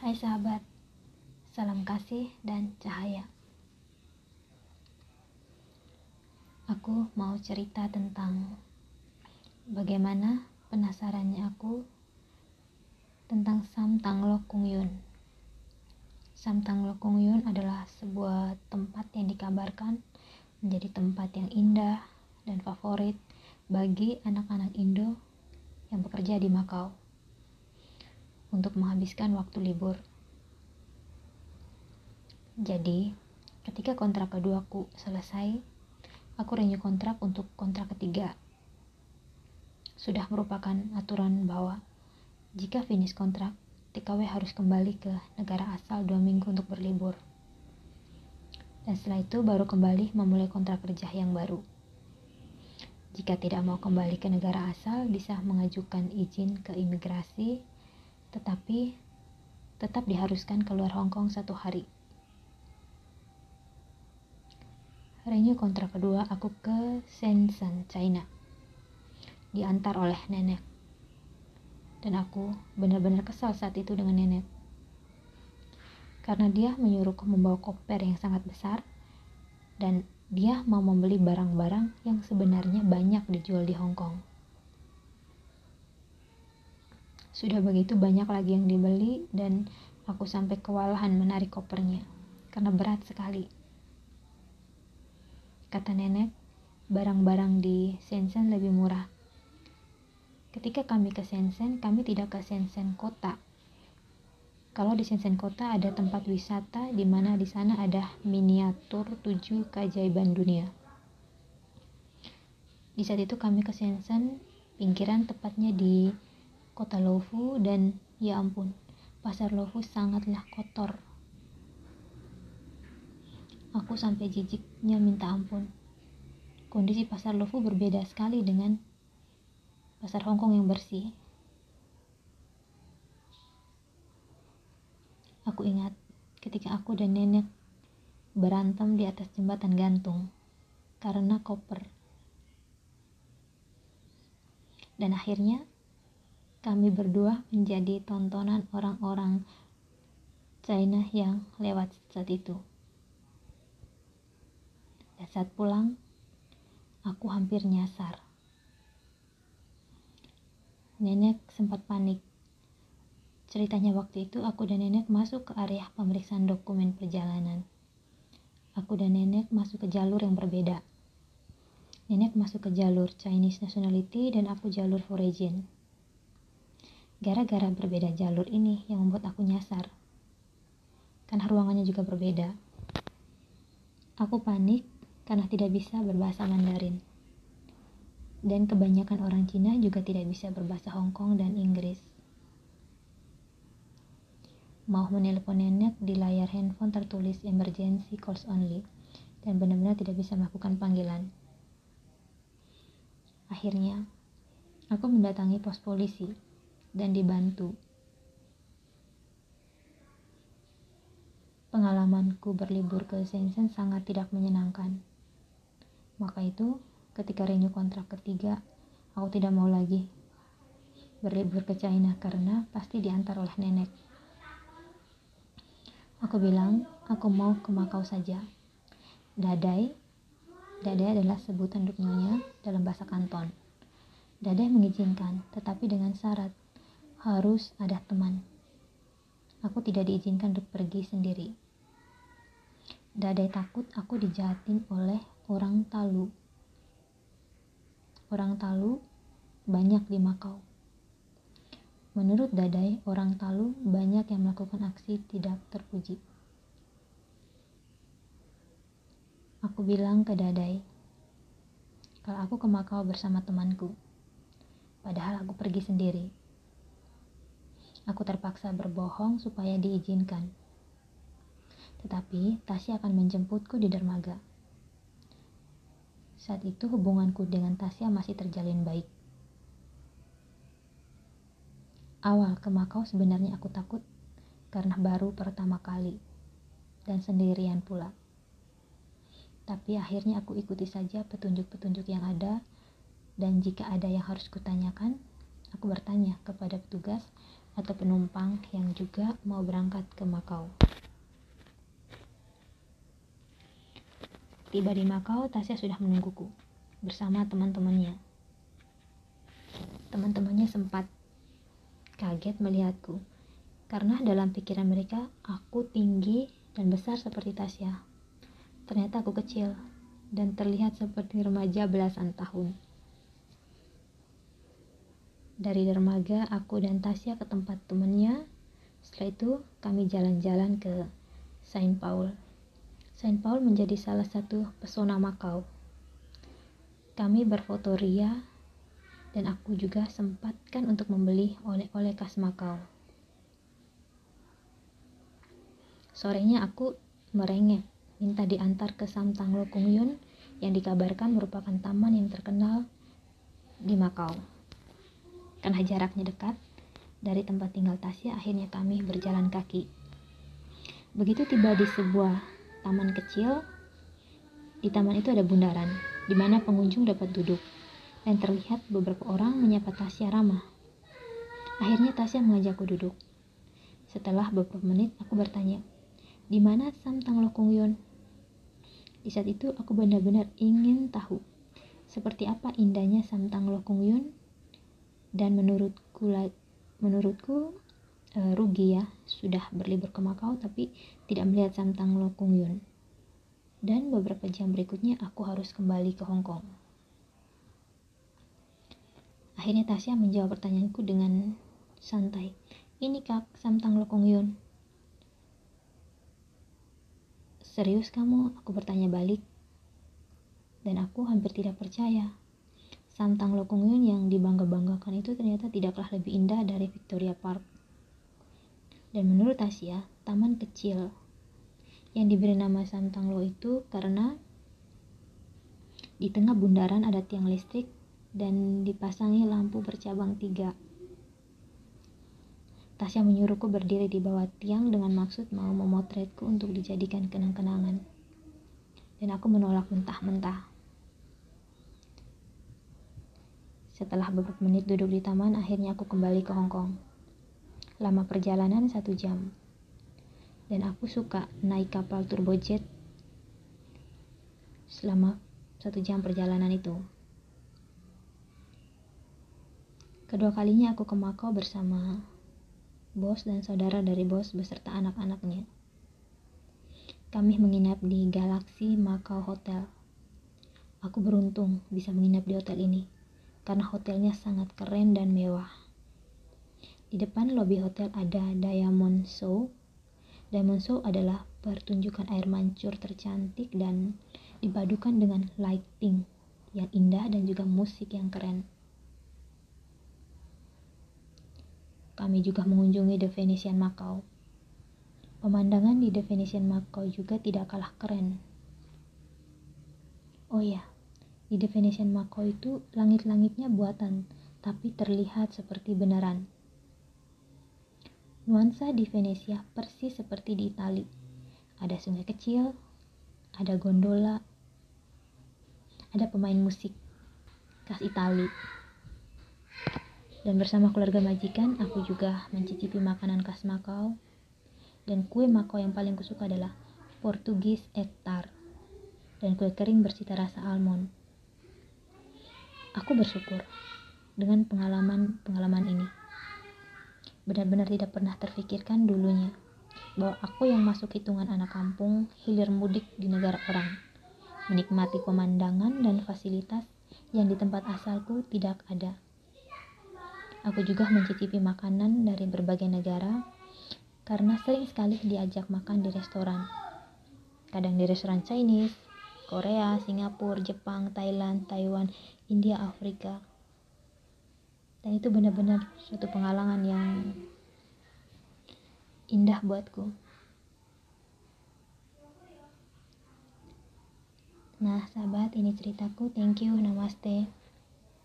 Hai sahabat, salam kasih dan cahaya. Aku mau cerita tentang bagaimana penasarannya aku tentang Sam Tanglo Kung Yun. Sam Tanglo Kung Yun adalah sebuah tempat yang dikabarkan menjadi tempat yang indah dan favorit bagi anak-anak Indo yang bekerja di Makau untuk menghabiskan waktu libur. Jadi, ketika kontrak keduaku selesai, aku renew kontrak untuk kontrak ketiga. Sudah merupakan aturan bahwa jika finish kontrak, TKW harus kembali ke negara asal dua minggu untuk berlibur. Dan setelah itu baru kembali memulai kontrak kerja yang baru. Jika tidak mau kembali ke negara asal, bisa mengajukan izin ke imigrasi tetapi tetap diharuskan keluar Hong Kong satu hari. Renew kontrak kedua aku ke Shenzhen, China. Diantar oleh nenek. Dan aku benar-benar kesal saat itu dengan nenek. Karena dia menyuruhku membawa koper yang sangat besar dan dia mau membeli barang-barang yang sebenarnya banyak dijual di Hong Kong. Sudah begitu banyak lagi yang dibeli dan aku sampai kewalahan menarik kopernya karena berat sekali. Kata nenek, barang-barang di Shenzhen lebih murah. Ketika kami ke Shenzhen, kami tidak ke Shenzhen kota. Kalau di Shenzhen kota ada tempat wisata di mana di sana ada miniatur tujuh keajaiban dunia. Di saat itu kami ke Shenzhen, pinggiran tepatnya di kota Lofu dan ya ampun, pasar Lofu sangatlah kotor. Aku sampai jijiknya minta ampun. Kondisi pasar Lofu berbeda sekali dengan pasar Hongkong yang bersih. Aku ingat ketika aku dan nenek berantem di atas jembatan gantung karena koper. Dan akhirnya kami berdua menjadi tontonan orang-orang China yang lewat saat itu. Dan saat pulang, aku hampir nyasar. Nenek sempat panik. Ceritanya waktu itu aku dan nenek masuk ke area pemeriksaan dokumen perjalanan. Aku dan nenek masuk ke jalur yang berbeda. Nenek masuk ke jalur Chinese nationality dan aku jalur foreign. Gara-gara berbeda jalur ini yang membuat aku nyasar. Karena ruangannya juga berbeda. Aku panik karena tidak bisa berbahasa Mandarin. Dan kebanyakan orang Cina juga tidak bisa berbahasa Hong Kong dan Inggris. Mau menelpon nenek di layar handphone tertulis emergency calls only dan benar-benar tidak bisa melakukan panggilan. Akhirnya, aku mendatangi pos polisi dan dibantu. Pengalamanku berlibur ke Shenzhen sangat tidak menyenangkan. Maka itu, ketika renew kontrak ketiga, aku tidak mau lagi berlibur ke China karena pasti diantar oleh nenek. Aku bilang, aku mau ke Makau saja. Dadai, Dadai adalah sebutan untuk dalam bahasa Kanton. Dadai mengizinkan, tetapi dengan syarat harus ada teman. Aku tidak diizinkan untuk pergi sendiri. Dadai takut aku dijahatin oleh orang Talu. Orang Talu banyak di Makau. Menurut Dadai, orang Talu banyak yang melakukan aksi tidak terpuji. Aku bilang ke Dadai, kalau aku ke Makau bersama temanku, padahal aku pergi sendiri. Aku terpaksa berbohong supaya diizinkan. Tetapi Tasya akan menjemputku di dermaga. Saat itu hubunganku dengan Tasya masih terjalin baik. Awal ke Makau sebenarnya aku takut karena baru pertama kali dan sendirian pula. Tapi akhirnya aku ikuti saja petunjuk-petunjuk yang ada dan jika ada yang harus kutanyakan, aku bertanya kepada petugas atau penumpang yang juga mau berangkat ke Makau. Tiba di Makau, Tasya sudah menungguku bersama teman-temannya. Teman-temannya sempat kaget melihatku karena dalam pikiran mereka aku tinggi dan besar seperti Tasya. Ternyata aku kecil dan terlihat seperti remaja belasan tahun. Dari dermaga, aku dan Tasya ke tempat temannya. Setelah itu, kami jalan-jalan ke Saint Paul. Saint Paul menjadi salah satu pesona Makau. Kami berfoto ria dan aku juga sempatkan untuk membeli oleh-oleh khas Makau. Sorenya aku merengek, minta diantar ke Samtang Lokungyun yang dikabarkan merupakan taman yang terkenal di Makau. Karena jaraknya dekat, dari tempat tinggal Tasya akhirnya kami berjalan kaki. Begitu tiba di sebuah taman kecil, di taman itu ada bundaran, di mana pengunjung dapat duduk, dan terlihat beberapa orang menyapa Tasya ramah. Akhirnya Tasya mengajakku duduk. Setelah beberapa menit, aku bertanya, di mana Sam Tang Lokung Di saat itu aku benar-benar ingin tahu seperti apa indahnya Sam Tang Lokung dan menurutku menurutku uh, rugi ya sudah berlibur ke Makau tapi tidak melihat Sam Tang Lokung Dan beberapa jam berikutnya aku harus kembali ke Hong Kong. Akhirnya Tasya menjawab pertanyaanku dengan santai. Ini kak, Samtang Lokong Yun. Serius kamu? Aku bertanya balik. Dan aku hampir tidak percaya. Santang Lokungyun yang dibangga-banggakan itu ternyata tidaklah lebih indah dari Victoria Park. Dan menurut Asia, taman kecil yang diberi nama Santang Lo itu karena di tengah bundaran ada tiang listrik dan dipasangi lampu bercabang tiga. Tasya menyuruhku berdiri di bawah tiang dengan maksud mau memotretku untuk dijadikan kenang-kenangan. Dan aku menolak mentah-mentah. Setelah beberapa menit duduk di taman, akhirnya aku kembali ke Hong Kong. Lama perjalanan satu jam. Dan aku suka naik kapal turbojet selama satu jam perjalanan itu. Kedua kalinya aku ke Makau bersama bos dan saudara dari bos beserta anak-anaknya. Kami menginap di Galaxy Macau Hotel. Aku beruntung bisa menginap di hotel ini karena hotelnya sangat keren dan mewah. Di depan lobi hotel ada Diamond Show. Diamond Show adalah pertunjukan air mancur tercantik dan dipadukan dengan lighting yang indah dan juga musik yang keren. Kami juga mengunjungi The Venetian Macau. Pemandangan di The Venetian Macau juga tidak kalah keren. Oh ya, di Venetian Macau itu langit-langitnya buatan, tapi terlihat seperti beneran. Nuansa di Venesia persis seperti di Itali. Ada sungai kecil, ada gondola, ada pemain musik khas Itali. Dan bersama keluarga majikan, aku juga mencicipi makanan khas Makau. Dan kue Makau yang paling kusuka adalah Portugis Ektar dan kue kering bersita rasa almond. Aku bersyukur dengan pengalaman-pengalaman ini. Benar-benar tidak pernah terfikirkan dulunya bahwa aku yang masuk hitungan anak kampung hilir mudik di negara orang, menikmati pemandangan dan fasilitas yang di tempat asalku tidak ada. Aku juga mencicipi makanan dari berbagai negara karena sering sekali diajak makan di restoran. Kadang di restoran Chinese, Korea, Singapura, Jepang, Thailand, Taiwan, India, Afrika. Dan itu benar-benar suatu pengalaman yang indah buatku. Nah, sahabat, ini ceritaku. Thank you. Namaste.